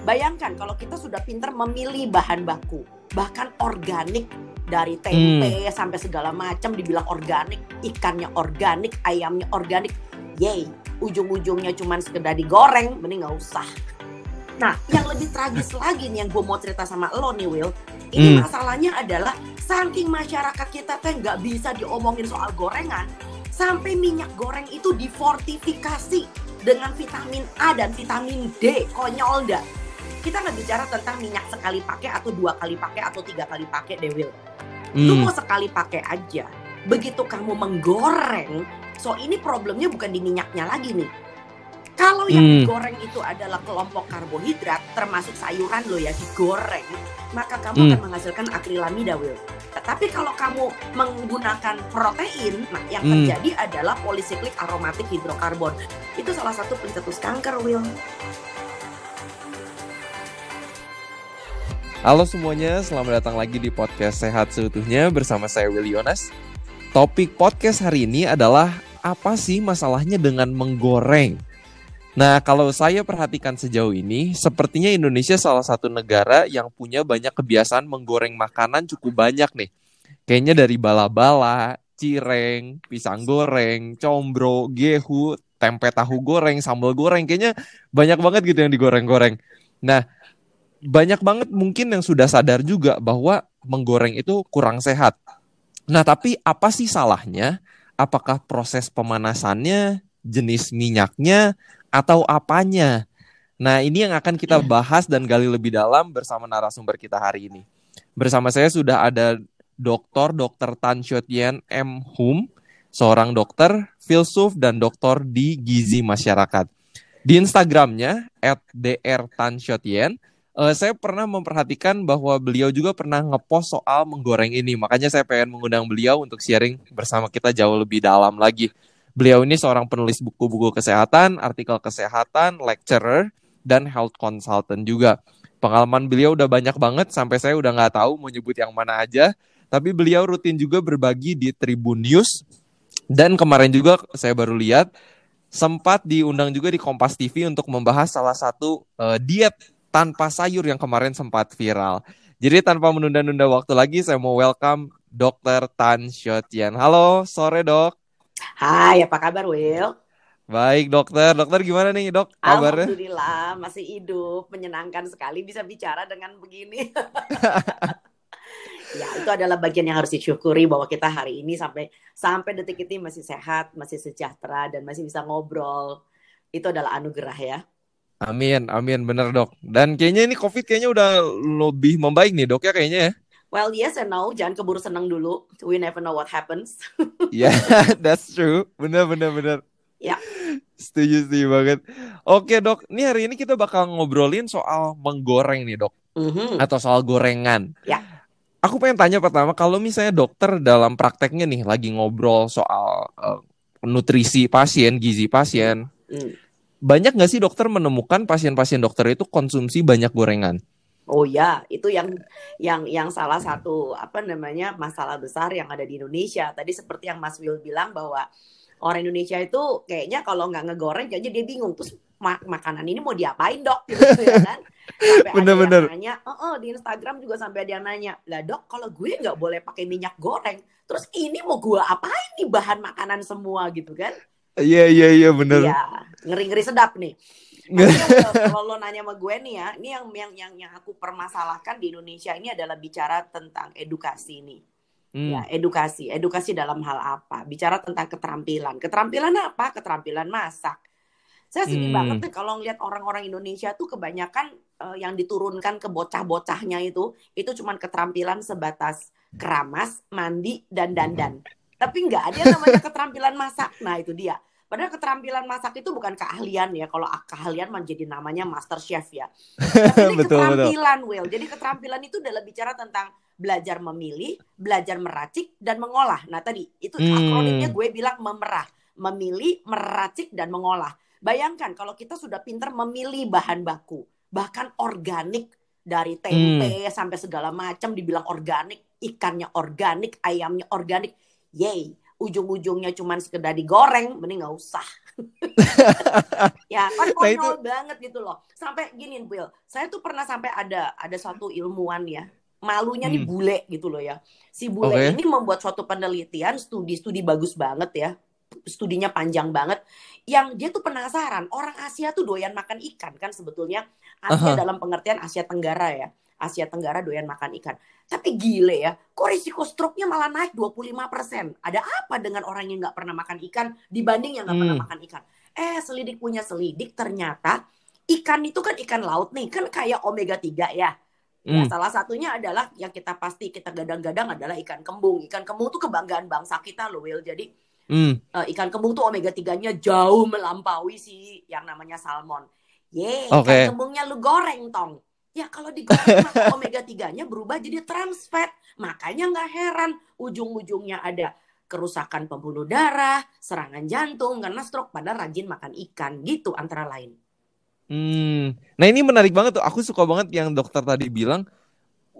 Bayangkan kalau kita sudah pinter memilih bahan baku, bahkan organik dari tempe Hmm. sampai segala macam dibilang organik, ikannya organik, ayamnya organik. Yay, ujung-ujungnya cuman sekedar digoreng, mending nggak usah. Nah, yang lebih tragis lagi nih yang gue mau cerita sama lo nih Will, ini Hmm. masalahnya adalah saking masyarakat kita teh nggak bisa diomongin soal gorengan, sampai minyak goreng itu difortifikasi dengan vitamin A dan vitamin D, konyol dah. Kita nggak bicara tentang minyak sekali pakai atau dua kali pakai atau tiga kali pakai deh Will. Lu Hmm. mau sekali pakai aja. Begitu kamu menggoreng, so ini problemnya bukan di minyaknya lagi nih. Kalau yang Hmm. digoreng itu adalah kelompok karbohidrat, termasuk sayuran lo ya digoreng, maka kamu Hmm. akan menghasilkan akrilamida, Will. Tetapi kalau kamu menggunakan protein, nah yang Hmm. terjadi adalah polisiklik aromatik hidrokarbon. Itu salah satu pencetus kanker, Will. Halo semuanya, selamat datang lagi di podcast Sehat Seutuhnya bersama saya Willy Yonas. Topik podcast hari ini adalah apa sih masalahnya dengan menggoreng? Nah, kalau saya perhatikan sejauh ini, sepertinya Indonesia salah satu negara yang punya banyak kebiasaan menggoreng makanan cukup banyak nih. Kayaknya dari bala-bala, cireng, pisang goreng, combro, gehu, tempe tahu goreng, sambal goreng, kayaknya banyak banget gitu yang digoreng-goreng. Nah, banyak banget mungkin yang sudah sadar juga bahwa menggoreng itu kurang sehat. Nah, tapi apa sih salahnya? Apakah proses pemanasannya, jenis minyaknya, atau apanya? Nah, ini yang akan kita bahas dan gali lebih dalam bersama narasumber kita hari ini. Bersama saya sudah ada Dr. Dr. Tan Shotian M. Hum, seorang dokter, filsuf, dan doktor di gizi masyarakat. Di Instagramnya, at drtanshotien, Eh, saya pernah memperhatikan bahwa beliau juga pernah ngepost soal menggoreng ini. Makanya saya pengen mengundang beliau untuk sharing bersama kita jauh lebih dalam lagi. Beliau ini seorang penulis buku-buku kesehatan, artikel kesehatan, lecturer, dan health consultant juga. Pengalaman beliau udah banyak banget sampai saya udah nggak tahu mau nyebut yang mana aja. Tapi beliau rutin juga berbagi di Tribun News. Dan kemarin juga saya baru lihat sempat diundang juga di Kompas TV untuk membahas salah satu eh, diet tanpa sayur yang kemarin sempat viral. Jadi tanpa menunda-nunda waktu lagi, saya mau welcome Dr. Tan Shotian. Halo, sore dok. Hai, apa kabar, Will? Baik dokter, dokter gimana nih dok kabarnya? Alhamdulillah masih hidup, menyenangkan sekali bisa bicara dengan begini. ya itu adalah bagian yang harus disyukuri bahwa kita hari ini sampai sampai detik ini masih sehat, masih sejahtera dan masih bisa ngobrol. Itu adalah anugerah ya. Amin, amin bener dok. Dan kayaknya ini COVID kayaknya udah lebih membaik nih dok ya kayaknya ya. Well yes and no, jangan keburu senang dulu. We never know what happens. Ya, that's true. Bener, bener, bener. Ya. Setuju, setuju banget. Oke dok, ini hari ini kita bakal ngobrolin soal menggoreng nih dok. Mhm. atau soal gorengan. Ya. Aku pengen tanya pertama, kalau misalnya dokter dalam prakteknya nih lagi ngobrol soal eh, nutrisi pasien, gizi pasien, Hmm. Banyak nggak sih dokter menemukan pasien-pasien dokter itu konsumsi banyak gorengan? Oh ya, itu yang yang yang salah satu apa namanya masalah besar yang ada di Indonesia. Tadi seperti yang Mas Will bilang bahwa orang Indonesia itu kayaknya kalau nggak ngegoreng kayaknya dia bingung terus ma- makanan ini mau diapain dok gitu ya kan? Sampai Bener-bener. ada yang nanya, oh, oh, di Instagram juga sampai ada yang nanya, lah dok kalau gue nggak boleh pakai minyak goreng, terus ini mau gue apain nih bahan makanan semua gitu kan? Iya iya iya bener. Iya, ngeri-ngeri sedap nih. Kalau lo nanya sama gue nih ya, ini yang yang yang yang aku permasalahkan di Indonesia ini adalah bicara tentang edukasi nih. Hmm, Ya, edukasi. Edukasi dalam hal apa? Bicara tentang keterampilan. Keterampilan apa? Keterampilan masak. Saya sedih Hmm. banget nih kalau ngeliat orang-orang Indonesia tuh kebanyakan eh, yang diturunkan ke bocah-bocahnya itu itu cuman keterampilan sebatas keramas, mandi dan dandan. Tapi nggak ada namanya keterampilan masak. Nah, itu dia. Padahal keterampilan masak itu bukan keahlian ya. Kalau keahlian menjadi namanya master chef ya. Tapi ini Betul, betul. keterampilan, Will. Jadi keterampilan itu adalah bicara tentang belajar memilih, belajar meracik dan mengolah. Nah, tadi itu Hmm. akronimnya gue bilang memerah, memilih, meracik dan mengolah. Bayangkan kalau kita sudah pinter memilih bahan baku, bahkan organik dari tempe sampai segala macam dibilang organik, ikannya organik, ayamnya organik. Yay, ujung-ujungnya cuman sekedar digoreng, mending nggak usah. ya kan Nah, itu- konyol banget gitu loh. Sampai gini, Will, saya tuh pernah sampai ada ada satu ilmuwan ya, malunya nih Hmm. bule gitu loh ya. Si bule Oke. ini membuat suatu penelitian, studi-studi bagus banget ya. Studinya panjang banget. Yang dia tuh penasaran, orang Asia tuh doyan makan ikan kan sebetulnya. Asia Aha. dalam pengertian Asia Tenggara ya. Asia Tenggara doyan makan ikan. Tapi gile ya, kok risiko stroke-nya malah naik 25%. Ada apa dengan orang yang nggak pernah makan ikan dibanding yang nggak pernah Hmm. makan ikan? Eh, selidik punya selidik, ternyata ikan itu kan ikan laut nih, kan kayak omega 3 ya. Ya, Hmm. salah satunya adalah yang kita pasti kita gadang-gadang adalah ikan kembung. Ikan kembung tuh kebanggaan bangsa kita loh, Will. Jadi Hmm. eh, ikan kembung tuh omega 3-nya jauh melampaui si yang namanya salmon. Ye, ikan kembungnya lu goreng tong. Ya kalau digoreng maka omega 3-nya berubah jadi trans fat. Makanya nggak heran ujung-ujungnya ada kerusakan pembuluh darah, serangan jantung karena stroke padahal rajin makan ikan gitu antara lain. Hmm. Nah ini menarik banget tuh. Aku suka banget yang dokter tadi bilang.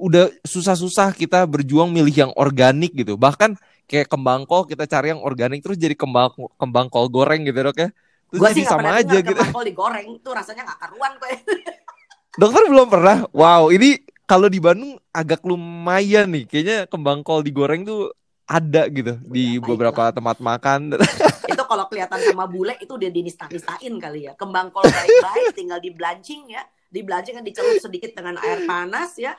Udah susah-susah kita berjuang milih yang organik gitu. Bahkan kayak kembang kol kita cari yang organik terus jadi kembang kembang kol goreng gitu dok ya. Terus Gue sih nggak sama pernah aja gitu. kembang kol digoreng, tuh rasanya nggak karuan kok. Dokter belum pernah. Wow, ini kalau di Bandung agak lumayan nih. Kayaknya kembang kol digoreng tuh ada gitu di beberapa tempat makan. itu kalau kelihatan sama bule itu udah dinista-nistain kali ya. Kembang kol baik-baik tinggal di blanching ya. Di blanching kan dicelup sedikit dengan air panas ya.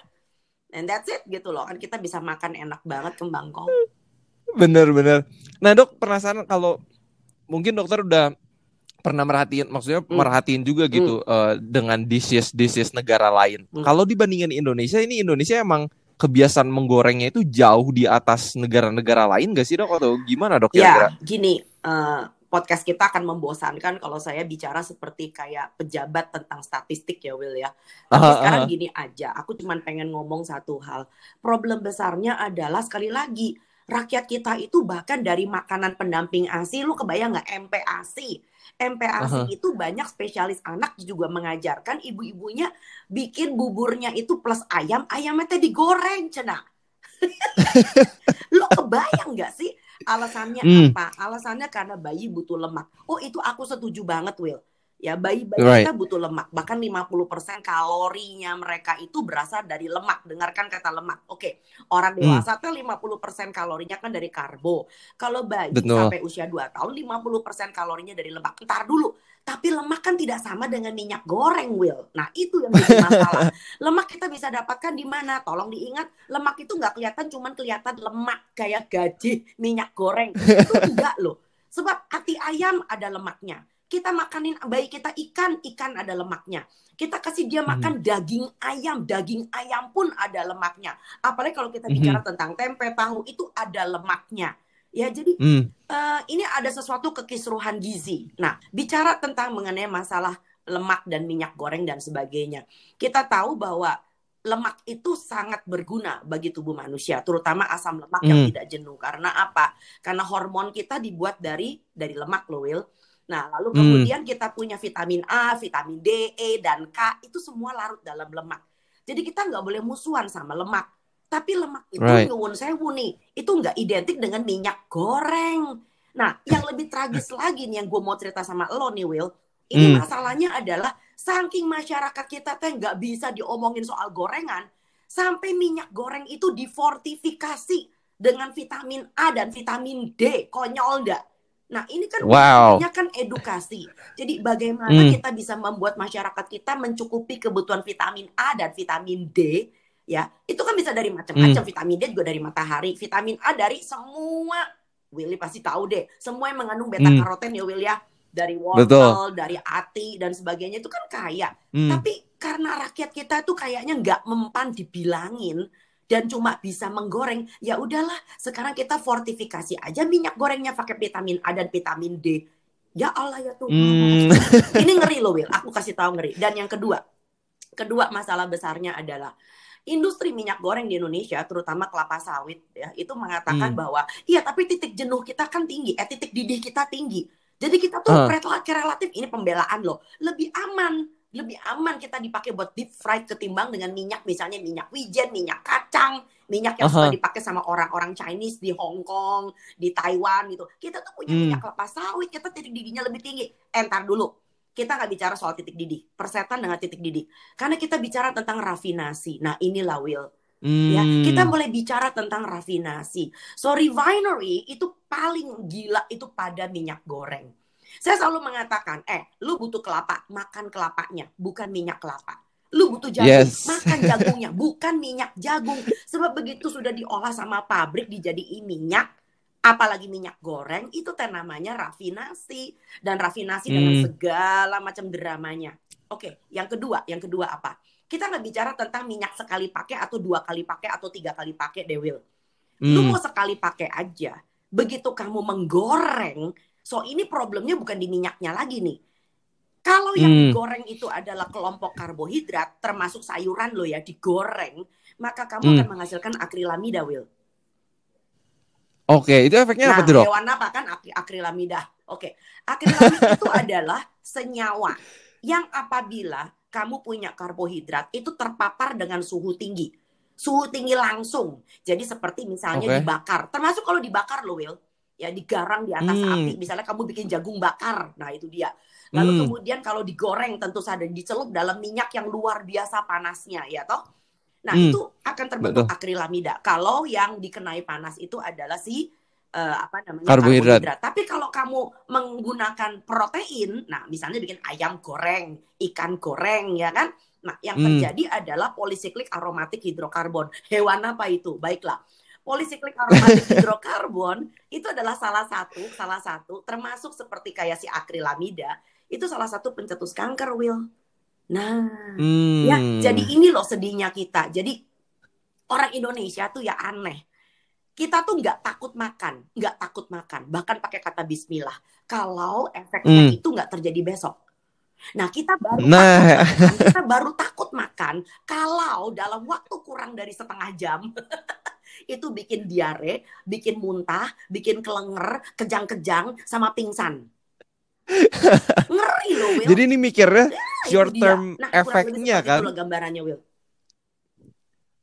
And that's it gitu loh. Kan kita bisa makan enak banget kembang kol. Bener-bener. Nah dok penasaran kalau mungkin dokter udah pernah merhatiin, maksudnya Hmm. merhatiin juga gitu eh, dengan disease disease negara lain. Hmm. Kalau dibandingin Indonesia, ini Indonesia emang kebiasaan menggorengnya itu jauh di atas negara-negara lain gak sih dok atau gimana dok? Ya, gini, eh, podcast kita akan membosankan kalau saya bicara seperti kayak pejabat tentang statistik ya, Will ya. Tapi Aha, sekarang aha. gini aja, aku cuma pengen ngomong satu hal. Problem besarnya adalah sekali lagi, rakyat kita itu bahkan dari makanan pendamping ASI, lu kebayang nggak MPASI? MPASI Aha. itu banyak spesialis anak juga mengajarkan ibu-ibunya bikin buburnya itu plus ayam, ayamnya teh digoreng, cena. Lo kebayang nggak sih alasannya Hmm. apa? Alasannya karena bayi butuh lemak. Oh itu aku setuju banget Will. Ya bayi-bayi Right. kita butuh lemak. Bahkan 50% kalorinya mereka itu berasal dari lemak. Dengarkan kata lemak. Oke, orang Hmm. dewasa tuh 50% kalorinya kan dari karbo. Kalau bayi Betul. sampai usia 2 tahun 50% kalorinya dari lemak. Ntar dulu. Tapi lemak kan tidak sama dengan minyak goreng, Will. Nah, itu yang jadi masalah. lemak kita bisa dapatkan di mana? Tolong diingat, lemak itu nggak kelihatan, cuman kelihatan lemak kayak gaji minyak goreng. Itu enggak loh. Sebab hati ayam ada lemaknya. Kita makanin bayi kita ikan, ikan ada lemaknya. Kita kasih dia makan daging ayam, daging ayam pun ada lemaknya. Apalagi kalau kita bicara tentang tempe, tahu itu ada lemaknya. Ya, jadi Hmm. eh, ini ada sesuatu kekisruhan gizi. Nah, bicara tentang mengenai masalah lemak dan minyak goreng dan sebagainya. Kita tahu bahwa lemak itu sangat berguna bagi tubuh manusia, terutama asam lemak yang Hmm. tidak jenuh. Karena apa? Karena hormon kita dibuat dari dari lemak loh, Will. Nah, lalu Hmm. kemudian kita punya vitamin A, vitamin D, E, dan K, itu semua larut dalam lemak. Jadi kita nggak boleh musuhan sama lemak. Tapi lemak itu Right. nyuwun sewu nih, itu nggak identik dengan minyak goreng. Nah, yang lebih tragis lagi nih yang gue mau cerita sama lo nih, Will. Ini Hmm. masalahnya adalah saking masyarakat kita teh nggak bisa diomongin soal gorengan, sampai minyak goreng itu difortifikasi dengan vitamin A dan vitamin D. Konyol nggak? Nah, ini kan Wow. kan edukasi. Jadi bagaimana Hmm. kita bisa membuat masyarakat kita mencukupi kebutuhan vitamin A dan vitamin D ya. Itu kan bisa dari macam-macam. Vitamin D juga dari matahari, vitamin A dari semua Willy pasti tahu deh. Semua yang mengandung beta Hmm. karoten ya Will ya. Dari Betul. wortel, dari ati dan sebagainya itu kan kaya. Hmm. Tapi karena rakyat kita tuh kayaknya nggak mempan dibilangin dan cuma bisa menggoreng, ya udahlah. Sekarang kita fortifikasi aja minyak gorengnya pakai vitamin A dan vitamin D. Ya Allah ya Tuhan. Hmm. Ini ngeri loh Will. Aku kasih tahu ngeri. Dan yang kedua, kedua masalah besarnya adalah industri minyak goreng di Indonesia, terutama kelapa sawit, ya itu mengatakan Hmm. bahwa iya tapi titik jenuh kita kan tinggi, eh titik didih kita tinggi. Jadi kita tuh relatif relatif ini pembelaan loh, lebih aman lebih aman kita dipakai buat deep fried ketimbang dengan minyak misalnya minyak wijen, minyak kacang, minyak yang Aha. suka dipakai sama orang-orang Chinese di Hong Kong, di Taiwan gitu. Kita tuh punya Hmm. minyak kelapa sawit, kita titik didihnya lebih tinggi. Entar dulu, kita nggak bicara soal titik didih, persetan dengan titik didih. Karena kita bicara tentang rafinasi. Nah inilah Will, ya Hmm. kita mulai bicara tentang rafinasi. So refinery itu paling gila itu pada minyak goreng. Saya selalu mengatakan, eh, lu butuh kelapa, makan kelapanya, bukan minyak kelapa. Lu butuh jagung, Yes. makan jagungnya, bukan minyak jagung. Sebab begitu sudah diolah sama pabrik dijadiin minyak, apalagi minyak goreng, itu teh namanya rafinasi. Dan rafinasi dengan Hmm. segala macam dramanya. Oke, yang kedua, yang kedua apa? Kita nggak bicara tentang minyak sekali pakai atau dua kali pakai atau tiga kali pakai, Dewil. Lu Hmm. mau sekali pakai aja. Begitu kamu menggoreng, so ini problemnya bukan di minyaknya lagi nih. Kalau yang Hmm. digoreng itu adalah kelompok karbohidrat, termasuk sayuran lo ya, digoreng, maka kamu Hmm. akan menghasilkan akrilamida, Will. Oke, itu efeknya Nah, apa dok? hewan apa kan akri- akrilamida? Oke, akrilamida itu adalah senyawa yang apabila kamu punya karbohidrat itu terpapar dengan suhu tinggi. Suhu tinggi langsung. Jadi seperti misalnya Oke. dibakar. Termasuk kalau dibakar loh, Will. Ya digarang di atas Hmm. api. Misalnya kamu bikin jagung bakar. Nah, itu dia. Lalu Hmm. kemudian kalau digoreng tentu saja dicelup dalam minyak yang luar biasa panasnya, ya toh? Nah, Hmm. itu akan terbentuk akrilamida. Kalau yang dikenai panas itu adalah si eh, apa namanya Karbohidrat. Tapi kalau kamu menggunakan protein, nah misalnya bikin ayam goreng, ikan goreng, ya kan? Nah, yang Hmm. terjadi adalah polisiklik aromatik hidrokarbon. Hewan apa itu? Baiklah. Polisiklik aromatik hidrokarbon itu adalah salah satu, salah satu termasuk seperti kayak si akrilamida, itu salah satu pencetus kanker, Will. Nah, Hmm. Ya, jadi ini loh sedihnya kita. Jadi orang Indonesia tuh ya aneh. Kita tuh nggak takut makan, nggak takut makan, bahkan pakai kata Bismillah. Kalau efeknya Hmm. itu nggak terjadi besok. Nah kita baru Nah. takut makan, kita baru takut makan kalau dalam waktu kurang dari setengah jam itu bikin diare, bikin muntah, bikin kelenger, kejang-kejang, sama pingsan. Ngeri loh, Will. Jadi ini mikirnya Nah, itu short term Nah, efeknya kan. gambarannya, Will.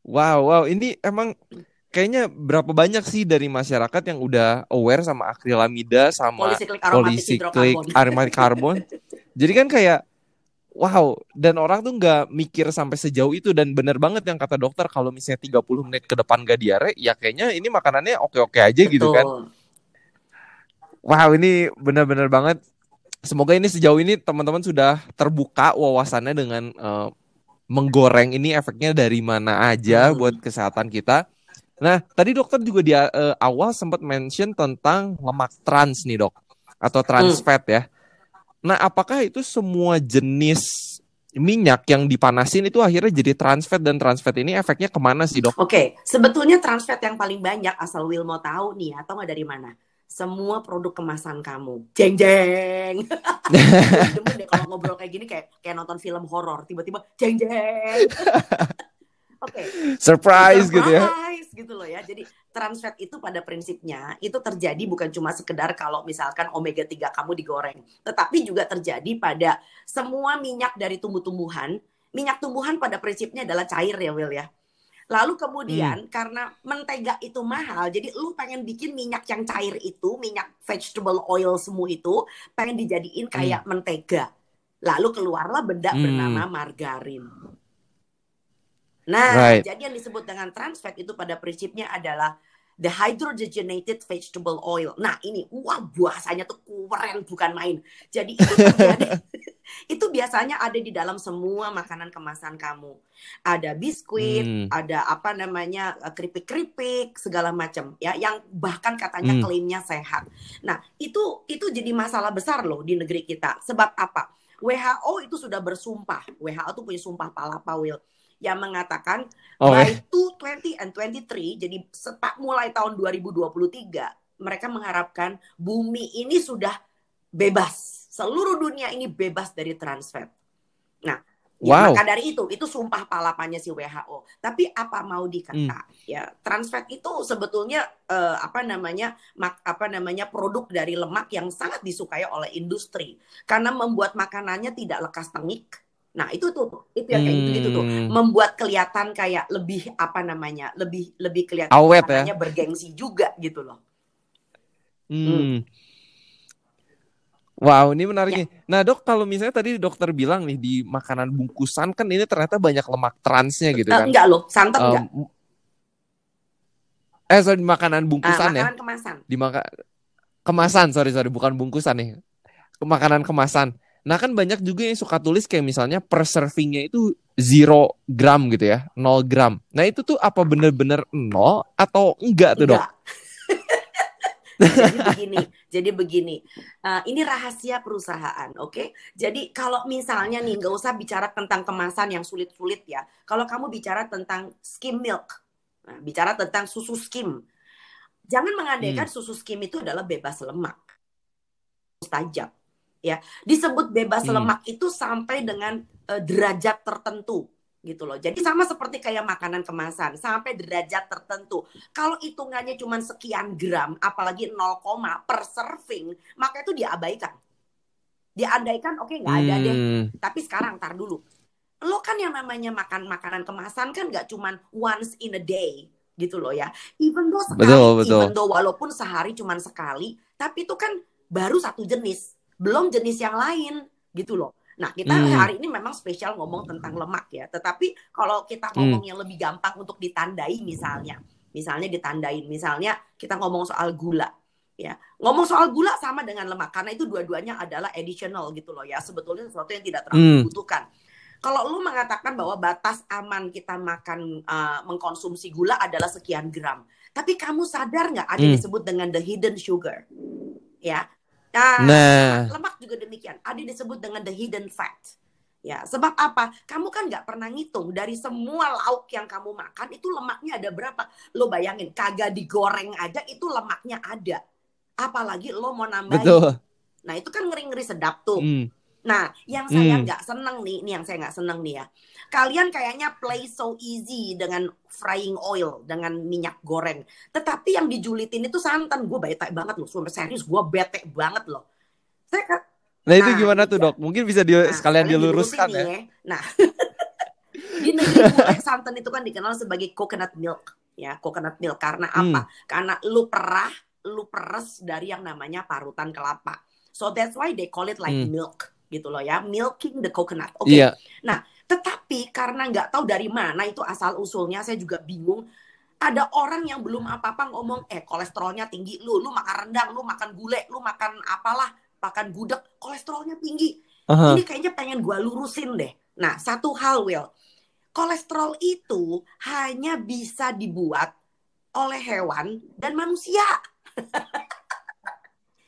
Wow, wow, ini emang kayaknya berapa banyak sih dari masyarakat yang udah aware sama akrilamida sama Polisiklik aromatik polisiklik aromatik karbon. Jadi kan kayak wow, dan orang tuh nggak mikir sampai sejauh itu dan bener banget yang kata dokter kalau misalnya 30 menit ke depan gak diare, ya kayaknya ini makanannya oke-oke aja gitu kan. Betul. Wow, ini bener-bener banget. Semoga ini sejauh ini teman-teman sudah terbuka wawasannya dengan eh, menggoreng ini efeknya dari mana aja Hmm. buat kesehatan kita. Nah, tadi dokter juga di eh, awal sempat mention tentang lemak trans nih, Dok. Atau trans Hmm. fat ya. Nah, apakah itu semua jenis minyak yang dipanasin itu akhirnya jadi trans fat dan trans fat ini efeknya ke mana sih, Dok? Oke, sebetulnya trans fat yang paling banyak asal Will mau tahu nih, atau nggak dari mana? Semua produk kemasan kamu. Jeng jeng. Demen deh kalau ngobrol kayak gini kayak kayak nonton film horor, tiba-tiba jeng jeng. Oke, Surprise gitu ya. Surprise gitu loh ya. Jadi trans fat itu pada prinsipnya itu terjadi bukan cuma sekedar kalau misalkan omega 3 kamu digoreng, tetapi juga terjadi pada semua minyak dari tumbuh-tumbuhan. Minyak tumbuhan pada prinsipnya adalah cair ya Will ya. Lalu kemudian karena mentega itu mahal, jadi lu pengen bikin minyak yang cair itu, minyak vegetable oil semua itu, pengen dijadiin kayak mentega. Lalu keluarlah benda Hmm. bernama margarin. Nah, Right. jadi yang disebut dengan trans fat itu pada prinsipnya adalah the hydrogenated vegetable oil. Nah, ini wah bahasanya tuh keren bukan main. Jadi itu terjadi itu biasanya ada di dalam semua makanan kemasan kamu. Ada biskuit, Hmm. ada apa namanya eh, keripik-keripik segala macam ya yang bahkan katanya Hmm. klaimnya sehat. Nah, itu itu jadi masalah besar loh di negeri kita. Sebab apa? WHO itu sudah bersumpah. WHO tuh punya sumpah palapa Will yang mengatakan Oke. by 2020 and 23 jadi sepak mulai tahun 2023 mereka mengharapkan bumi ini sudah bebas seluruh dunia ini bebas dari trans fat. Nah, ya, Wow. maka dari itu itu sumpah palapanya si WHO. Tapi apa mau dikata ya trans fat itu sebetulnya eh, apa namanya mak, apa namanya produk dari lemak yang sangat disukai oleh industri karena membuat makanannya tidak lekas tengik. Nah, itu tuh, itu yang kayak gitu, tuh, Hmm. membuat kelihatan kayak lebih apa namanya, lebih lebih kelihatan Awet ya. bergengsi juga gitu loh. Hmm. Wow, ini menarik Ya. nih. Nah, dok, kalau misalnya tadi dokter bilang nih di makanan bungkusan kan ini ternyata banyak lemak transnya gitu Eh, kan? enggak loh, santan enggak. Um, eh, sorry, di makanan Ah, bungkusan ya, makanan kemasan. di maka kemasan, sorry sorry, bukan bungkusan nih, makanan kemasan. Nah, kan banyak juga yang suka tulis kayak misalnya per servingnya itu zero gram gitu ya, 0 gram. Nah, itu tuh apa bener-bener nol atau enggak tuh dok? Enggak. jadi begini, jadi begini. Eh, ini rahasia perusahaan, oke? Jadi kalau misalnya nih nggak usah bicara tentang kemasan yang sulit-sulit ya. Kalau kamu bicara tentang skim milk, nah, bicara tentang susu skim, jangan mengandaikan Hmm. susu skim itu adalah bebas lemak, mustajab. Ya, disebut bebas Hmm. lemak itu sampai dengan eh, derajat tertentu gitu loh. Jadi sama seperti kayak makanan kemasan, sampai derajat tertentu. Kalau hitungannya cuma sekian gram, apalagi 0, per serving, maka itu diabaikan. Diabaikan, oke nggak ada deh. Hmm. Tapi sekarang tar dulu. Lo kan yang namanya makan makanan kemasan kan nggak cuman once in a day gitu loh ya. Even though sekali, Betul, betul. even though walaupun sehari cuman sekali, tapi itu kan baru satu jenis, belum jenis yang lain gitu loh. Nah, kita Hmm. hari ini memang spesial ngomong tentang lemak ya. Tetapi kalau kita Hmm. ngomong yang lebih gampang untuk ditandai misalnya, misalnya ditandain, misalnya kita ngomong soal gula ya. Ngomong soal gula sama dengan lemak karena itu dua-duanya adalah additional gitu loh ya. Sebetulnya sesuatu yang tidak terlalu Hmm. dibutuhkan. Kalau lu mengatakan bahwa batas aman kita makan uh, mengkonsumsi gula adalah sekian gram, tapi kamu sadar nggak ada Hmm. disebut dengan the hidden sugar, ya? Nah, Nah. lemak, lemak juga demikian. Ada disebut dengan the hidden fat. Ya, sebab apa? Kamu kan nggak pernah ngitung dari semua lauk yang kamu makan itu lemaknya ada berapa. Lo bayangin, kagak digoreng aja itu lemaknya ada. Apalagi lo mau nambahin. Betul. Nah, itu kan ngeri-ngeri sedap tuh. Hmm. Nah, yang saya Hmm. nggak seneng nih, ini yang saya nggak seneng nih ya. Kalian kayaknya play so easy dengan frying oil, dengan minyak goreng. Tetapi yang dijulitin itu santan. Gue bete banget loh, sumpah serius. Gue bete banget loh. Saya kan, Nah, itu Nah, gimana tuh iya. dok? Mungkin bisa di, nah, sekalian diluruskan nih ya. Nah, di negeri bule santan itu kan dikenal sebagai coconut milk. Ya, coconut milk. Karena Hmm. apa? Karena lu perah, lu peres dari yang namanya parutan kelapa. So that's why they call it like Hmm. milk gitu loh ya, milking the coconut. Oke. Iya. Tetapi karena nggak tahu dari mana itu asal usulnya, saya juga bingung. Ada orang yang belum apa-apa ngomong, eh kolesterolnya tinggi, lu lu makan rendang, lu makan gulai, lu makan apalah, makan gudeg, kolesterolnya tinggi. Aha. Ini kayaknya pengen gua lurusin deh. Nah, satu hal Will, kolesterol itu hanya bisa dibuat oleh hewan dan manusia.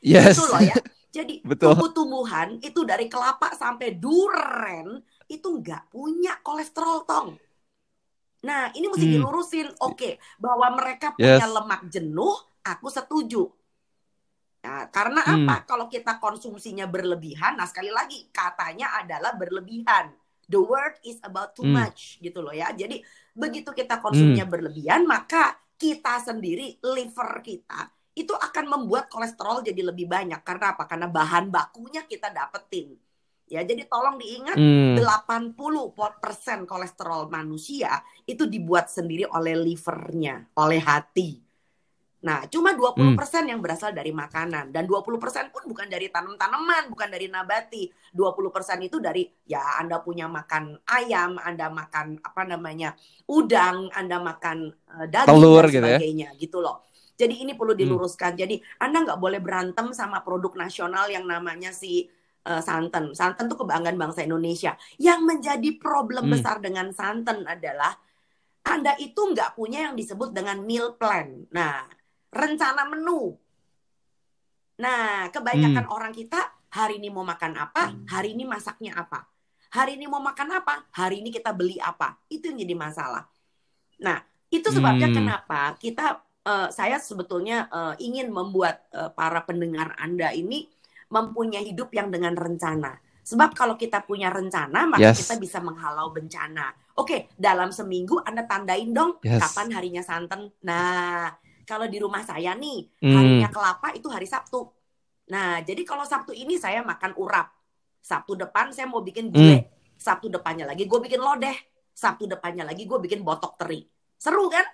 Yes. Itu loh ya. Jadi Betul. tumbuh-tumbuhan itu dari kelapa sampai duren itu nggak punya kolesterol tong. Nah ini mesti Hmm. dilurusin. Oke, bahwa mereka Yes. punya lemak jenuh, aku setuju. Nah, karena Hmm. apa? Kalau kita konsumsinya berlebihan, nah sekali lagi katanya adalah berlebihan. The word is about too Hmm. much gitu loh ya. Jadi begitu kita konsumsinya berlebihan, maka kita sendiri liver kita itu akan membuat kolesterol jadi lebih banyak karena apa? Karena bahan bakunya kita dapetin. Ya, jadi tolong diingat Hmm. 80% kolesterol manusia itu dibuat sendiri oleh livernya, oleh hati. Nah, cuma 20% yang berasal dari makanan dan 20% pun bukan dari tanam-tanaman, bukan dari nabati. 20% itu dari ya Anda punya makan ayam, Anda makan apa namanya? udang, Anda makan eh, daging Telur dan gitu ya. sebagainya gitu loh. Jadi ini perlu diluruskan. Jadi Anda nggak boleh berantem sama produk nasional yang namanya si eh, santan. Santan itu kebanggaan bangsa Indonesia. Yang menjadi problem Hmm. besar dengan santan adalah Anda itu nggak punya yang disebut dengan meal plan. Nah, rencana menu. Nah, kebanyakan Hmm. orang kita hari ini mau makan apa, hari ini masaknya apa. Hari ini mau makan apa, hari ini kita beli apa. Itu yang jadi masalah. Nah, itu sebabnya Hmm. kenapa kita eh, saya sebetulnya eh, ingin membuat eh, para pendengar Anda ini mempunyai hidup yang dengan rencana. Sebab kalau kita punya rencana, maka Yes. kita bisa menghalau bencana. Oke, dalam seminggu Anda tandain dong Yes. kapan harinya santan. Nah, kalau di rumah saya nih, Hmm. harinya kelapa itu hari Sabtu. Nah, jadi kalau Sabtu ini saya makan urap. Sabtu depan saya mau bikin gulai. Sabtu depannya lagi gue bikin lodeh. Sabtu depannya lagi gue bikin botok teri. Seru kan?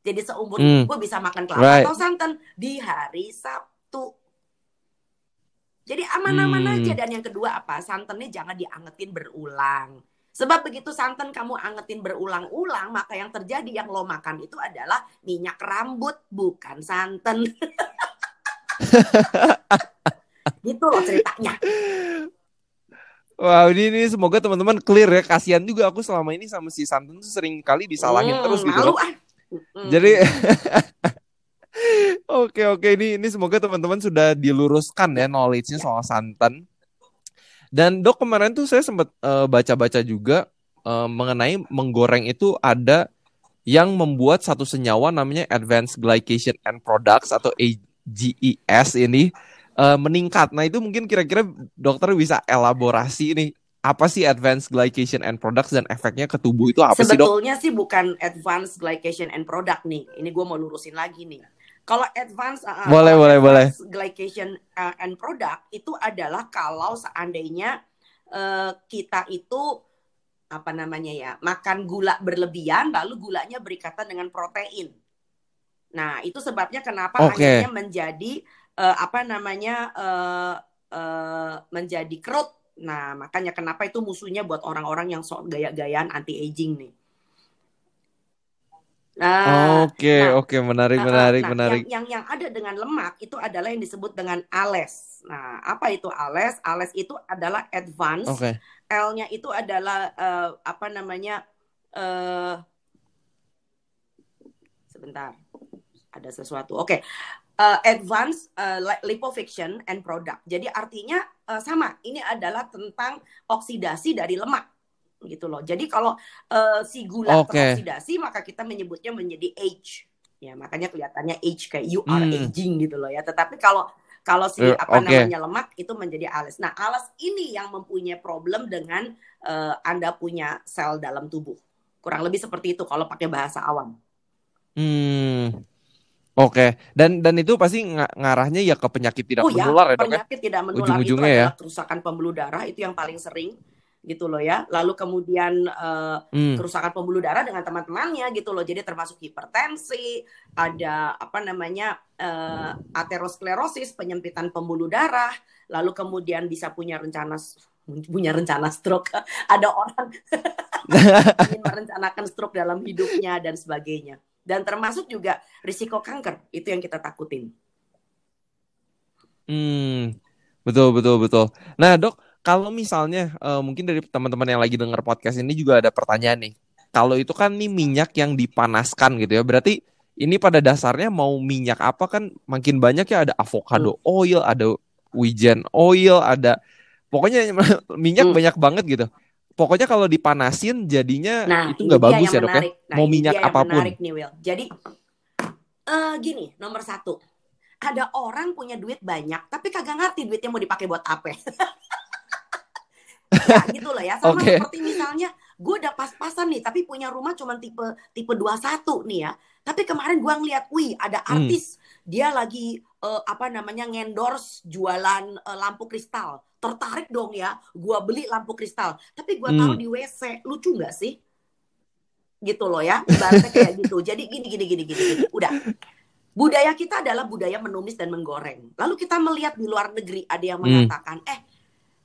Jadi seumur Hmm. gue bisa makan kelapa Right. atau santan di hari Sabtu. Jadi aman-aman Hmm. aja. Dan yang kedua apa? Santannya jangan diangetin berulang. Sebab begitu santan kamu angetin berulang-ulang, maka yang terjadi yang lo makan itu adalah minyak rambut, bukan santan. gitu loh ceritanya. Wow, ini, ini semoga teman-teman clear ya. Kasihan juga aku selama ini sama si Santan tuh sering kali disalahin Hmm, terus gitu malu loh. ah. Mm. Jadi Oke oke ini ini semoga teman-teman sudah diluruskan ya knowledge-nya soal santan. Dan dok kemarin tuh saya sempat eh, baca-baca juga eh, mengenai menggoreng itu ada yang membuat satu senyawa namanya Advanced Glycation End Products atau AGES ini eh, meningkat. Nah itu mungkin kira-kira dokter bisa elaborasi ini apa sih Advanced Glycation End Products dan efeknya ke tubuh itu apa sih dok? Sebetulnya sih bukan advanced glycation and product nih. Ini gue mau lurusin lagi nih. Kalau advanced, uh, Boleh, kalau boleh, boleh. advanced glycation uh, and product itu adalah kalau seandainya uh, kita itu apa namanya ya makan gula berlebihan, lalu gulanya berikatan dengan protein. Nah itu sebabnya kenapa Oke. akhirnya menjadi uh, apa namanya uh, uh, menjadi kerut. Nah makanya kenapa itu musuhnya buat orang-orang yang sok gaya-gayaan anti aging nih. Nah, Oke nah, oke menarik Nah, menarik nah, menarik. Yang, yang yang ada dengan lemak itu adalah yang disebut dengan ALES. Nah, apa itu ALES? ALES itu adalah advance. Oke. L-nya itu adalah eh, apa namanya? eh sebentar. Ada sesuatu. Oke. Eh, advance eh, li- liposuction and product. Jadi artinya eh, sama. Ini adalah tentang oksidasi dari lemak gitu loh. Jadi kalau eh, si gula Oke. teroksidasi maka kita menyebutnya menjadi age. Ya, makanya kelihatannya age kayak you are Hmm. aging gitu loh ya. Tetapi kalau kalau si Eh, apa oke. namanya lemak itu menjadi ALS. Nah, ALS ini yang mempunyai problem dengan eh, Anda punya sel dalam tubuh. Kurang lebih seperti itu kalau pakai bahasa awam. Hmm. Oke. Dan dan itu pasti nga- ngarahnya ya ke penyakit tidak oh ya, menular ya, Dok ya? penyakit tidak menular itu Ujung-ujungnya ya. kerusakan pembuluh darah itu yang paling sering gitu loh ya. Lalu kemudian eh, Hmm. kerusakan pembuluh darah dengan teman-temannya gitu loh. Jadi termasuk hipertensi, ada apa namanya eh, aterosklerosis, penyempitan pembuluh darah, lalu kemudian bisa punya rencana punya rencana stroke. Ada orang ingin merencanakan stroke dalam hidupnya dan sebagainya. Dan termasuk juga risiko kanker, itu yang kita takutin. Hmm. Betul betul betul. Nah, Dok, kalau misalnya eh, mungkin dari teman-teman yang lagi dengar podcast ini juga ada pertanyaan nih. Kalau itu kan nih minyak yang dipanaskan gitu ya. Berarti ini pada dasarnya mau minyak apa kan makin banyak ya ada avocado Hmm. oil, ada wijen oil, ada pokoknya minyak Hmm. banyak banget gitu. Pokoknya kalau dipanasin jadinya Nah, itu nggak bagus ya, Dok ya. Nah, Mau minyak yang apa pun. menarik nih, Will. Jadi eh gini, nomor satu, ada orang punya duit banyak, tapi kagak ngerti duitnya mau dipakai buat apa. ya gitu loh ya. Sama Oke. seperti misalnya, gue udah pas-pasan nih, tapi punya rumah cuma tipe tipe 21 nih ya. Tapi kemarin gue ngeliat, wih ada Hmm. artis, dia lagi eh, apa namanya ngendorse jualan eh, lampu kristal. Tertarik dong ya, gue beli lampu kristal. Tapi gue taruh Hmm. di WC, lucu nggak sih? Gitu loh ya, ibaratnya kayak gitu. Jadi gini gini gini gini, gini. udah. Budaya kita adalah budaya menumis dan menggoreng. Lalu kita melihat di luar negeri ada yang Hmm. mengatakan, eh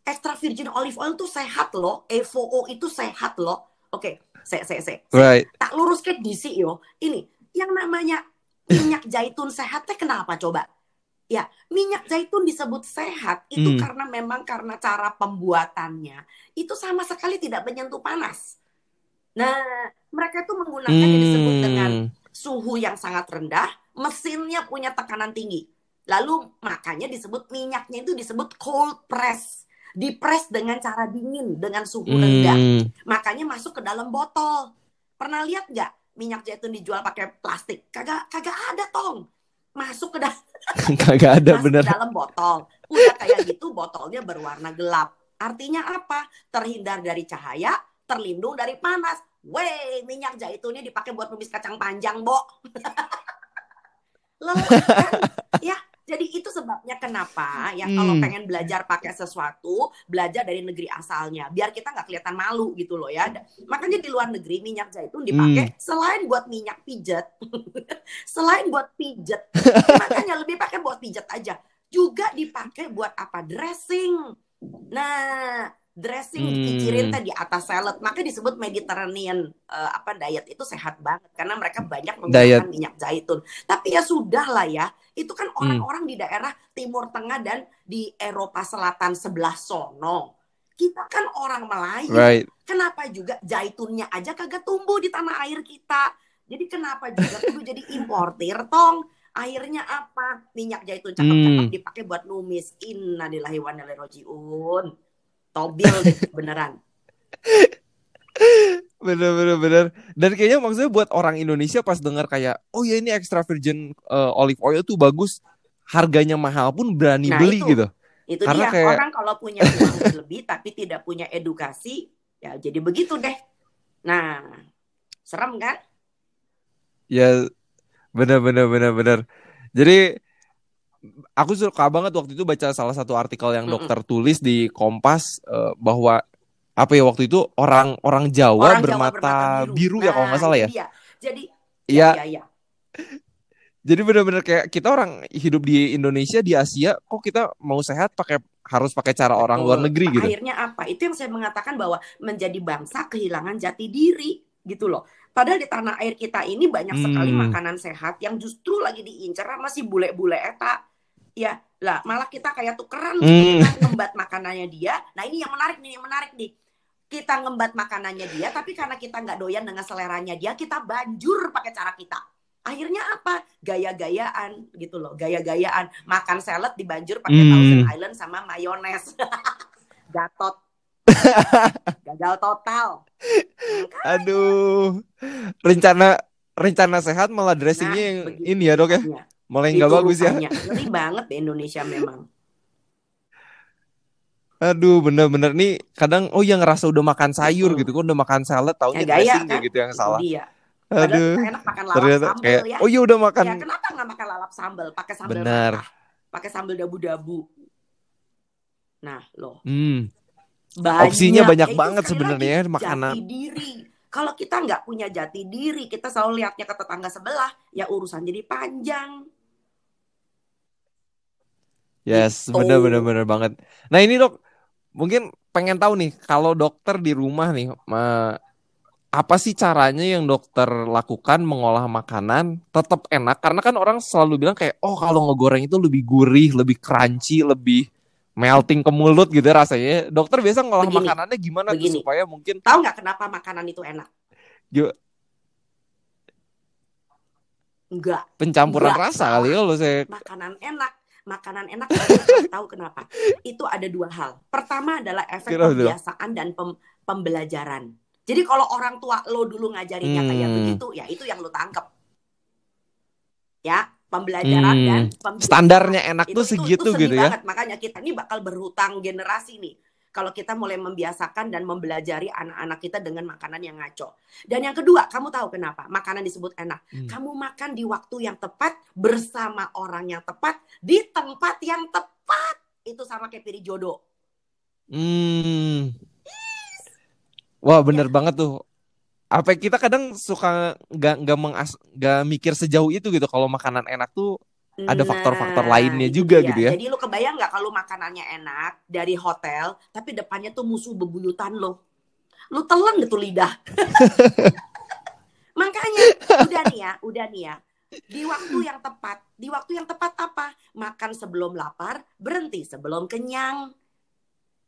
extra virgin olive oil tuh sehat loh, EVO itu sehat loh. Oke, saya saya saya Right. tak lurus ke DC yo. Ini yang namanya minyak zaitun sehat teh kenapa coba? Ya, minyak zaitun disebut sehat itu Hmm. karena memang karena cara pembuatannya itu sama sekali tidak menyentuh panas. Nah, mereka itu menggunakan yang disebut dengan Hmm. suhu yang sangat rendah, mesinnya punya tekanan tinggi. Lalu makanya disebut minyaknya itu disebut cold press. Dipres dengan cara dingin, dengan suhu rendah. Hmm. Makanya masuk ke dalam botol. Pernah lihat nggak minyak zaitun dijual pakai plastik? Kagak kagak ada tong. Masuk ke dalam Kagak ada bener. dalam botol. Udah kayak gitu botolnya berwarna gelap. Artinya apa? Terhindar dari cahaya, terlindung dari panas. Weh, minyak zaitunnya dipakai buat tumis kacang panjang, Bo. Lelah kan? Ya, jadi itu sebabnya kenapa ya kalau Hmm. pengen belajar pakai sesuatu, belajar dari negeri asalnya, biar kita nggak kelihatan malu gitu loh ya. Makanya di luar negeri minyak zaitun dipakai selain buat minyak pijat, selain buat pijet, makanya lebih pakai buat pijet aja, juga dipakai buat apa? Dressing. Nah, dressing Hmm. dipikirin tadi atas salad, maka disebut Mediterranean eh, apa diet itu sehat banget karena mereka banyak menggunakan Diet. minyak zaitun. Tapi ya sudah lah ya, itu kan Hmm. orang-orang di daerah Timur Tengah dan di Eropa Selatan sebelah sono. Kita kan orang Melayu, Right. kenapa juga zaitunnya aja kagak tumbuh di tanah air kita? Jadi kenapa juga kudu jadi importir tong? Akhirnya apa? Minyak zaitun cakep-cakep Hmm. dipakai buat numis. Innalillahi wa inna ilaihi rajiun. Tobil deh, beneran. Bener bener bener. Dan kayaknya maksudnya buat orang Indonesia pas dengar kayak oh ya ini extra virgin uh, olive oil tuh bagus, harganya mahal pun berani Nah, beli itu. gitu. Itu Karena dia kayak- orang kalau punya uang lebih tapi tidak punya edukasi, ya jadi begitu deh. Nah, serem kan? Ya bener bener bener bener. Jadi aku suka banget waktu itu baca salah satu artikel yang dokter tulis di Kompas eh, bahwa apa ya waktu itu orang orang Jawa Orang Jawa bermata biru, ya kalau nggak Nah, salah ya. dia. Jadi Iya. ya, ya. Jadi bener-bener kayak kita orang hidup di Indonesia di Asia kok kita mau sehat pakai harus pakai cara orang Betul. luar negeri gitu. Akhirnya apa? Itu yang saya mengatakan bahwa menjadi bangsa kehilangan jati diri gitu loh. Padahal di tanah air kita ini banyak sekali Hmm. makanan sehat yang justru lagi diincar sama si bule-bule eta. Ya, lah malah kita kayak tukeran Hmm. ngembat makanannya dia. Nah, ini yang menarik nih, yang menarik nih. Kita ngembat makanannya dia, tapi karena kita nggak doyan dengan seleranya dia, kita banjur pakai cara kita. Akhirnya apa? Gaya-gayaan gitu loh, gaya-gayaan. Makan salad dibanjur pakai Hmm. Thousand Island sama mayones. Gatot. Gagal total. Aduh. Rencana rencana sehat malah dressingnya Nah, yang begitu ini ya, Dok ya. Malah yang nggak bagus ya. Ngeri banget di Indonesia memang. Aduh, bener-bener nih kadang oh yang ngerasa udah makan sayur Mm-mm. gitu, kok udah makan salad taunya Ya, gaya, dressingnya kan? gitu yang salah. dia. Padahal Aduh. enak makan lalap Ternyata sambal kayak ya. oh iya udah makan. Ya kenapa nggak makan lalap sambal? Pakai sambal Benar. merah. Pakai sambal dabu-dabu. Nah, loh. Hmm. Banyak. Opsinya banyak Ya, banget sebenarnya ya, makanan. Jati diri. Kalau kita nggak punya jati diri, kita selalu lihatnya ke tetangga sebelah, ya urusan jadi panjang. Yes, Gitu. bener-bener bener banget. Nah ini dok, mungkin pengen tahu nih kalau dokter di rumah nih, apa sih caranya yang dokter lakukan mengolah makanan tetap enak? Karena kan orang selalu bilang kayak, oh kalau ngegoreng itu lebih gurih, lebih crunchy, lebih melting ke mulut gitu rasanya. Dokter biasa ngolah Begini, makanannya gimana tuh begini. supaya mungkin Tahu nggak kenapa makanan itu enak? Yo. Enggak. pencampuran Nggak rasa kali ya kalau saya. makanan enak makanan enak tahu kenapa itu ada dua hal pertama adalah efek pembiasaan dan pem- pembelajaran jadi kalau orang tua lo dulu ngajarinnya kayak Hmm. begitu ya itu yang lo tangkep ya pembelajaran Hmm. dan pembiasaan. Standarnya enak itu, tuh itu- segitu itu seni gitu ya. banget. makanya kita ini bakal berhutang generasi nih kalau kita mulai membiasakan dan membelajari anak-anak kita dengan makanan yang ngaco. Dan yang kedua, kamu tahu kenapa makanan disebut enak? Hmm. Kamu makan di waktu yang tepat bersama orang yang tepat di tempat yang tepat. Itu sama kayak pilih jodoh. Hmm. Wah bener banget tuh. Apa kita kadang suka nggak nggak mengas nggak mikir sejauh itu gitu kalau makanan enak tuh ada faktor-faktor lainnya juga dia. gitu ya. Jadi lu kebayang nggak kalau makanannya enak dari hotel, tapi depannya tuh musuh bebuyutan lo. Lu telan gitu lidah. Makanya udah nih ya, udah nih ya. Di waktu yang tepat, di waktu yang tepat apa? Makan sebelum lapar, berhenti sebelum kenyang.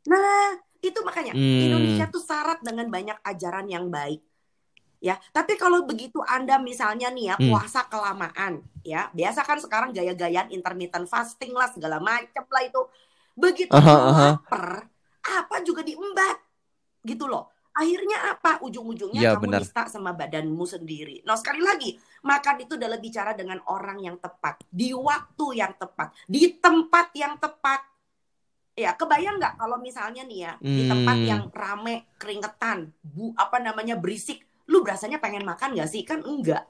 Nah, itu makanya Hmm. Indonesia tuh syarat dengan banyak ajaran yang baik. Ya, tapi kalau begitu Anda misalnya nih ya Hmm. puasa kelamaan, ya biasa kan sekarang gaya-gayaan intermittent fasting lah segala macam lah itu. Begitu lu aha. lapar, apa juga diembat, gitu loh. Akhirnya apa? Ujung-ujungnya Iya, kamu benar. nista sama badanmu sendiri. Nah sekali lagi, makan itu adalah bicara dengan orang yang tepat, di waktu yang tepat, di tempat yang tepat. Ya, kebayang nggak kalau misalnya nih ya di tempat Hmm. yang rame, keringetan, bu apa namanya berisik, lu berasanya pengen makan nggak sih? Kan enggak.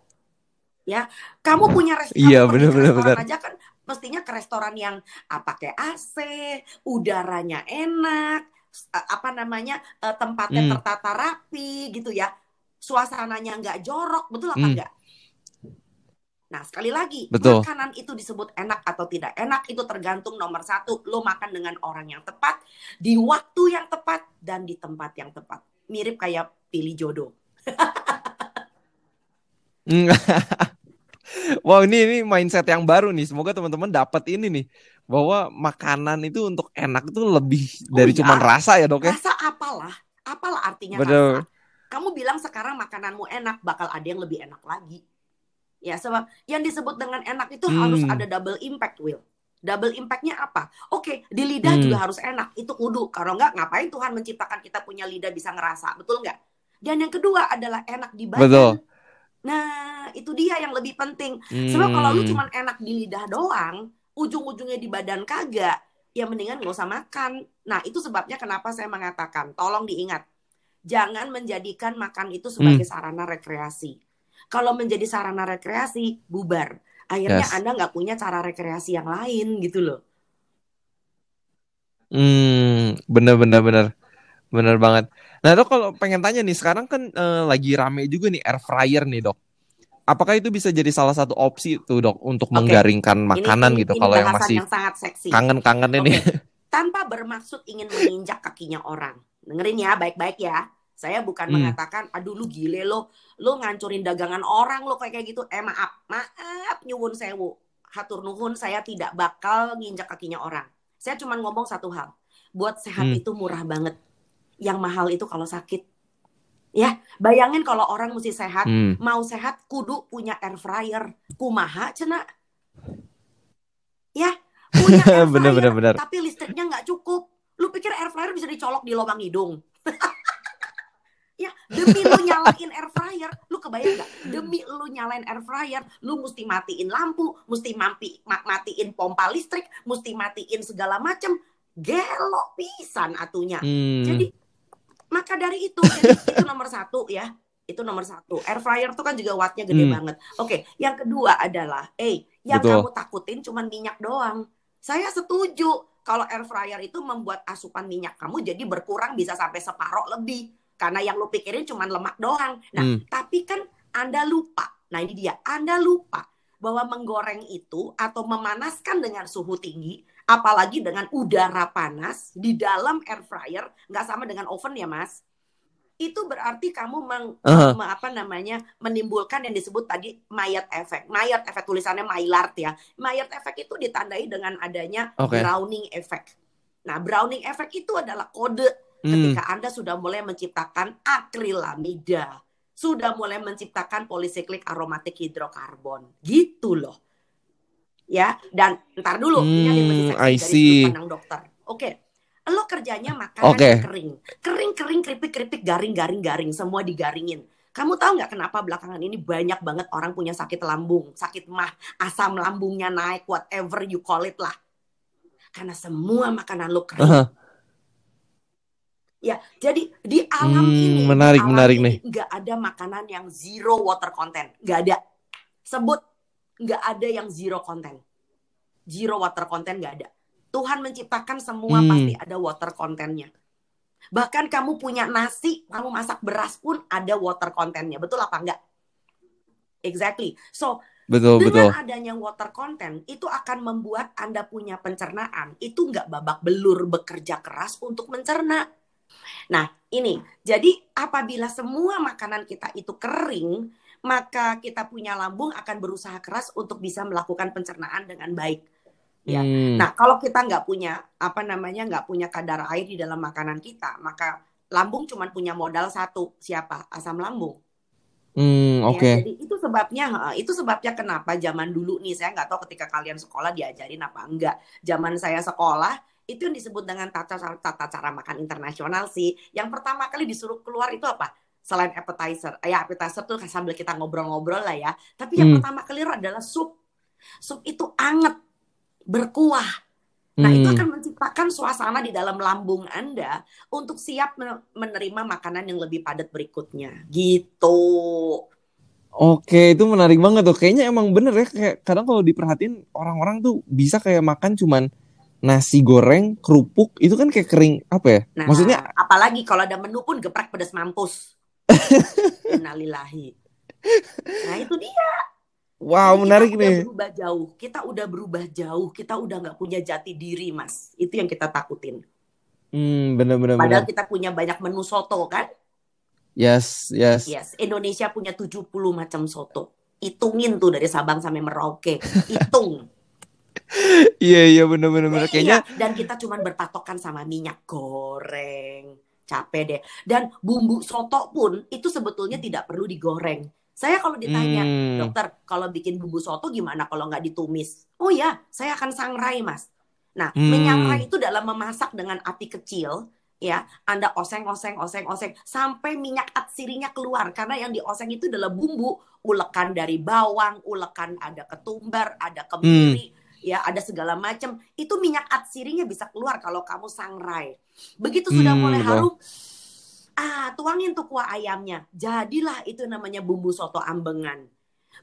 Ya, kamu punya Iya, pergi ke benar, benar, restoran aja kan Mestinya ke restoran yang ah, pakai AC, udaranya enak, eh, apa namanya eh, tempatnya Hmm. tertata rapi gitu ya, suasananya nggak jorok, betul apa Hmm. enggak? Nah sekali lagi Betul. makanan itu disebut enak atau tidak enak itu tergantung nomor satu lo makan dengan orang yang tepat di waktu yang tepat dan di tempat yang tepat. Mirip kayak pilih jodoh. Wow, ini ini mindset yang baru nih. Semoga teman-teman dapat ini nih bahwa makanan itu untuk enak itu lebih dari ya. cuman rasa ya, Dok ya. Rasa apalah, apalah artinya Betul. rasa. Kamu bilang sekarang makananmu enak, bakal ada yang lebih enak lagi. Ya, sebab yang disebut dengan enak itu Hmm. harus ada double impact, Will. Double impactnya apa? Oke, di lidah Hmm. juga harus enak. Itu kudu. Kalau enggak, ngapain Tuhan menciptakan kita punya lidah bisa ngerasa? Betul nggak? Dan yang kedua adalah enak di badan. Betul. Nah, itu dia yang lebih penting. Sebab kalau lu Hmm. cuma enak di lidah doang, ujung-ujungnya di badan kagak, ya mendingan gak usah makan. Nah, itu sebabnya kenapa saya mengatakan, tolong diingat, jangan menjadikan makan itu sebagai Hmm. sarana rekreasi. Kalau menjadi sarana rekreasi, bubar. Akhirnya Yes. Anda nggak punya cara rekreasi yang lain gitu loh. Hmm, bener bener bener bener banget. Nah dok kalau pengen tanya nih sekarang kan eh, lagi rame juga nih air fryer nih dok. Apakah itu bisa jadi salah satu opsi tuh dok untuk Oke. menggaringkan Ini- makanan ini, gitu ini kalau yang masih yang sangat seksi. kangen-kangen ini. Oke. Tanpa bermaksud ingin menginjak kakinya orang. Dengerin ya, baik-baik ya. Saya bukan Hmm. mengatakan, aduh lu gile lo, lu ngancurin dagangan orang lo kayak kayak gitu. Eh maaf, maaf nyuwun sewu. Hatur nuhun, saya tidak bakal nginjak kakinya orang. Saya cuma ngomong satu hal. Buat sehat Hmm. itu murah banget. Yang mahal itu kalau sakit. Ya, bayangin kalau orang mesti sehat, Hmm. mau sehat kudu punya air fryer. Kumaha cena? Ya, punya air fryer, Bener, bener, bener. tapi listriknya nggak cukup. Lu pikir air fryer bisa dicolok di lubang hidung? ya, demi lu nyalain air fryer, lu kebayang nggak? Demi lu nyalain air fryer, lu mesti matiin lampu, mesti mampi, ma- matiin pompa listrik, mesti matiin segala macem. Gelo pisan atunya. Hmm. Jadi maka dari itu, jadi itu nomor satu ya. Itu nomor satu. Air fryer tuh kan juga wattnya gede Hmm. banget. Oke, yang kedua adalah, eh, yang Betul. kamu takutin cuma minyak doang. Saya setuju kalau air fryer itu membuat asupan minyak kamu jadi berkurang bisa sampai separoh lebih. Karena yang lu pikirin cuma lemak doang. Nah, Hmm. tapi kan Anda lupa. Nah, ini dia. Anda lupa bahwa menggoreng itu atau memanaskan dengan suhu tinggi, apalagi dengan udara panas di dalam air fryer, nggak sama dengan oven ya, Mas. Itu berarti kamu meng, me- apa namanya menimbulkan yang disebut tadi mayat efek. Mayat efek tulisannya Maillard ya. Mayat efek itu ditandai dengan adanya Oke. browning effect. Nah, browning effect itu adalah kode Hmm. ketika Anda sudah mulai menciptakan akrilamida, sudah mulai menciptakan polisiklik aromatik hidrokarbon. Gitu loh. Ya, dan ntar dulu ini ada yang Hmm, dari sudut pandang dokter. Oke. Lo kerjanya makanan yang kering. Kering, kering, keripik, keripik, garing, garing, garing. Semua digaringin. Kamu tahu nggak kenapa belakangan ini banyak banget orang punya sakit lambung, sakit mah, asam lambungnya naik, whatever you call it lah. Karena semua makanan lo kering. Aha. Ya, jadi di alam Hmm, ini, menarik, alam menarik ini nih. nggak ada makanan yang zero water content, nggak ada. Sebut nggak ada yang zero content, zero water content nggak ada. Tuhan menciptakan semua Hmm. pasti ada water contentnya. Bahkan kamu punya nasi, kamu masak beras pun ada water contentnya, betul apa enggak? Exactly. So Betul, betul. dengan adanya water content itu akan membuat Anda punya pencernaan itu nggak babak belur bekerja keras untuk mencerna. Nah, ini jadi apabila semua makanan kita itu kering, maka kita punya lambung akan berusaha keras untuk bisa melakukan pencernaan dengan baik. Ya. Hmm. Nah, kalau kita nggak punya apa namanya nggak punya kadar air di dalam makanan kita, maka lambung cuma punya modal satu, siapa? Asam lambung. Hmm, Ya, oke. jadi itu sebabnya itu sebabnya kenapa zaman dulu nih saya nggak tahu ketika kalian sekolah diajarin apa enggak. Zaman saya sekolah itu yang disebut dengan tata tata cara makan internasional sih. Yang pertama kali disuruh keluar itu apa? Selain appetizer, ya appetizer tuh sambil kita ngobrol-ngobrol lah ya. Tapi yang Hmm. pertama kali adalah sup. Sup itu anget, berkuah. Nah, itu Hmm. akan menciptakan suasana di dalam lambung Anda untuk siap men- menerima makanan yang lebih padat berikutnya. Gitu. Oke, itu menarik banget tuh. Kayaknya emang bener ya. Kayak kadang kalau diperhatiin orang-orang tuh bisa kayak makan cuman nasi goreng, kerupuk, itu kan kayak kering apa ya? Nah, Maksudnya apalagi kalau ada menu pun geprek pedas mampus. Innalillahi. Nah itu dia. wow Jadi menarik kita udah nih. berubah jauh. Kita udah berubah jauh. Kita udah nggak punya jati diri, Mas. Itu yang kita takutin. Hmm, bener-bener. Padahal bener. kita punya banyak menu soto kan? Yes, yes. Yes, Indonesia punya 70 macam soto. Hitungin tuh dari Sabang sampai Merauke. Hitung. Iya, iya bener. Kayaknya Iya, dan kita cuman berpatokan sama minyak goreng. Capek deh. Dan bumbu soto pun itu sebetulnya tidak perlu digoreng. Saya kalau ditanya, Hmm, dokter, kalau bikin bumbu soto gimana kalau nggak ditumis? Oh ya, saya akan sangrai, Mas. Nah, Hmm. menyangrai itu dalam memasak dengan api kecil, ya. Anda oseng, oseng, oseng, oseng sampai minyak atsirinya keluar karena yang dioseng itu adalah bumbu, ulekan dari bawang, ulekan ada ketumbar, ada kemiri, ya, ada segala macam. Itu minyak atsirinya bisa keluar kalau kamu sangrai. Begitu sudah Hmm, mulai harum, ah, tuangin tuh kuah ayamnya. Jadilah itu namanya bumbu soto ambengan.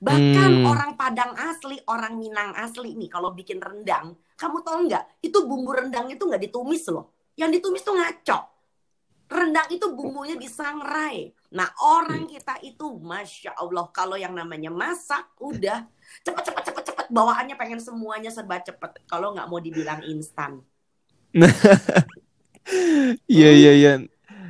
Bahkan Hmm. orang Padang asli, orang Minang asli nih kalau bikin rendang, kamu tahu nggak? Itu bumbu rendang itu nggak ditumis loh. Yang ditumis tuh ngaco. Rendang itu bumbunya disangrai. Nah orang kita itu, masya Allah, kalau yang namanya masak udah cepet cepet cepet bawaannya pengen semuanya serba cepet. Kalau nggak mau dibilang instan. Iya, iya, iya.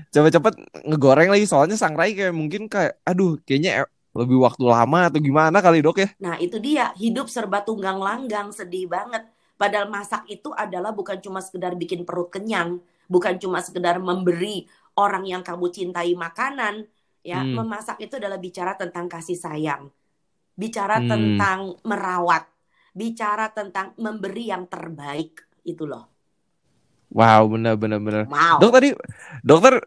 Coba cepet ngegoreng lagi soalnya sangrai kayak mungkin kayak aduh, kayaknya e- lebih waktu lama atau gimana kali, Dok ya? Nah itu dia, hidup serba tunggang langgang, sedih banget. Padahal masak itu adalah bukan cuma sekedar bikin perut kenyang, bukan cuma sekedar memberi orang yang kamu cintai makanan, ya. Hmm. Memasak itu adalah bicara tentang kasih sayang, bicara Hmm. tentang merawat, bicara tentang memberi yang terbaik, itu loh. Wow, bener bener bener. Wow. Dok tadi dokter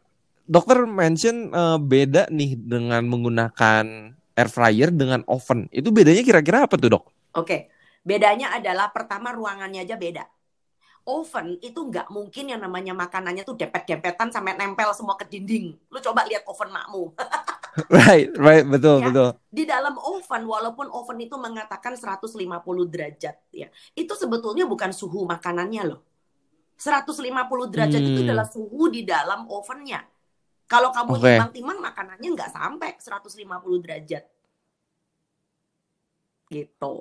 dokter mention eh, beda nih dengan menggunakan air fryer dengan oven. Itu bedanya kira-kira apa tuh, Dok? Oke, bedanya adalah pertama ruangannya aja beda. Oven itu nggak mungkin yang namanya makanannya tuh dempet-dempetan sampai nempel semua ke dinding. Lu coba lihat oven makmu. Right, right, betul, Ya. betul. Di dalam oven, walaupun oven itu mengatakan 150 derajat, ya, itu sebetulnya bukan suhu makanannya loh. 150 derajat itu Hmm. adalah suhu di dalam ovennya. Kalau kamu Oke. timbang-timbang makanannya nggak sampai 150 derajat. Gitu.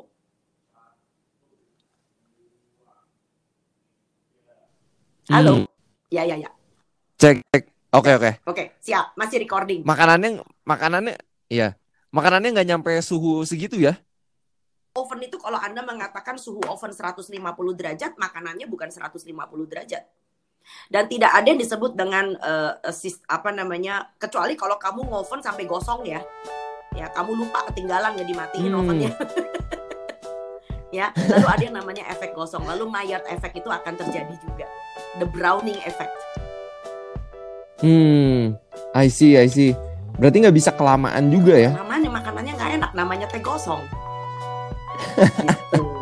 Halo? Hmm. Ya, ya, ya. Cek, cek. Oke, oke. Oke, siap. Masih recording. Makanannya makanannya iya. Makanannya nggak nyampe suhu segitu ya? oven itu kalau Anda mengatakan suhu oven 150 derajat, makanannya bukan 150 derajat. Dan tidak ada yang disebut dengan eh, sis- apa namanya, kecuali kalau kamu ngoven sampai gosong ya. Ya, kamu lupa ketinggalan ya dimatiin Hmm. ovennya. ya, lalu ada yang namanya efek gosong. Lalu Maillard efek itu akan terjadi juga. The browning effect. Hmm, I see, I see. Berarti nggak bisa kelamaan juga ya? Namanya makanannya nggak enak, namanya teh gosong. gitu.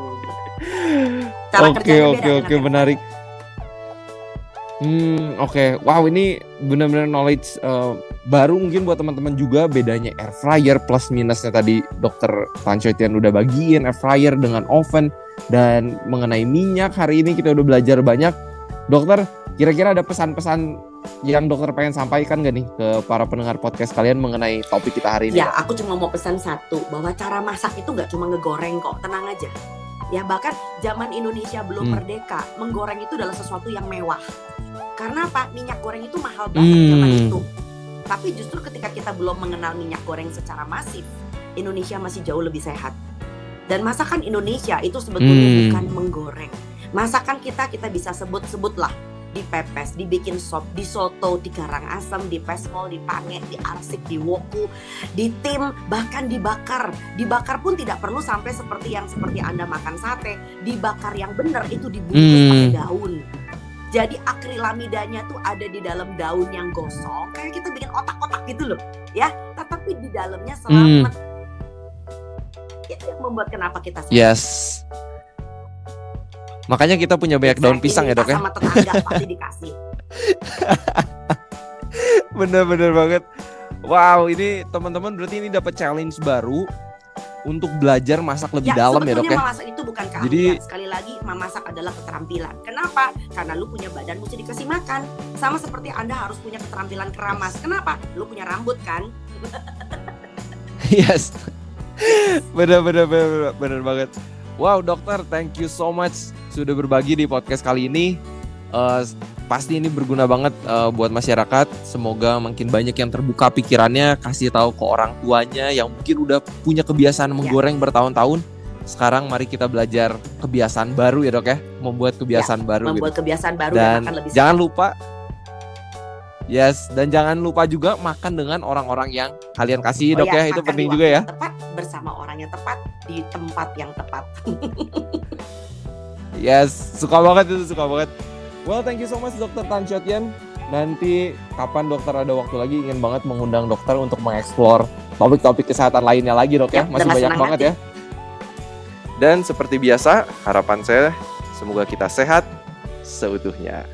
Cara Oke, oke, oke, menarik. Hmm, oke. Wow, ini benar-benar knowledge eh, baru mungkin buat teman-teman juga bedanya air fryer plus minusnya tadi dokter Pancoitian udah bagiin air fryer dengan oven dan mengenai minyak hari ini kita udah belajar banyak. Dokter, kira-kira ada pesan-pesan yang dokter pengen sampaikan gak nih ke para pendengar podcast kalian mengenai topik kita hari ini? Ya, aku cuma mau pesan satu bahwa cara masak itu nggak cuma ngegoreng kok, tenang aja. Ya bahkan zaman Indonesia belum Hmm. merdeka, menggoreng itu adalah sesuatu yang mewah. Karena apa? Minyak goreng itu mahal banget zaman Hmm. itu. Tapi justru ketika kita belum mengenal minyak goreng secara masif, Indonesia masih jauh lebih sehat. Dan masakan Indonesia itu sebetulnya Hmm. bukan menggoreng. Masakan kita kita bisa sebut-sebut lah dipepes, dibikin sop, di soto, di garang asem, di pesmol, di pange, di arsik, di woku, di tim, bahkan dibakar. Dibakar pun tidak perlu sampai seperti yang seperti Anda makan sate. Dibakar yang benar itu dibungkus Hmm. pakai daun. Jadi akrilamidanya tuh ada di dalam daun yang gosong, kayak kita bikin otak-otak gitu loh, ya. Tetapi di dalamnya selamat. Itu yang membuat kenapa kita sehat. Yes. Makanya kita punya banyak daun pisang ya dok ya? Sama tetangga pasti dikasih. Bener-bener banget. Wow, ini teman-teman berarti ini dapat challenge baru untuk belajar masak lebih ya, dalam ya dok ya. memasak itu bukan keahlian. Jadi sekali lagi memasak adalah keterampilan. Kenapa? Karena lu punya badan mesti dikasih makan. Sama seperti anda harus punya keterampilan keramas. Kenapa? Lu punya rambut kan? yes. bener, bener, bener, bener banget. Wow dokter, thank you so much sudah berbagi di podcast kali ini. Uh, pasti ini berguna banget uh, buat masyarakat. Semoga makin banyak yang terbuka pikirannya, kasih tahu ke orang tuanya yang mungkin udah punya kebiasaan ya. menggoreng bertahun-tahun. Sekarang mari kita belajar kebiasaan baru ya dok ya, membuat kebiasaan ya, baru. Membuat gitu. kebiasaan baru dan akan lebih jangan lupa, yes, dan jangan lupa juga makan dengan orang-orang yang kalian kasih oh dok ya, ya. itu penting juga ya. Tepat bersama orang yang tepat di tempat yang tepat. yes, suka banget itu suka banget. Well, thank you so much Dokter Tan Shotian. Nanti kapan dokter ada waktu lagi ingin banget mengundang dokter untuk mengeksplor topik-topik kesehatan lainnya lagi dok ya. ya Masih banyak banget hati. ya. Dan seperti biasa, harapan saya semoga kita sehat seutuhnya.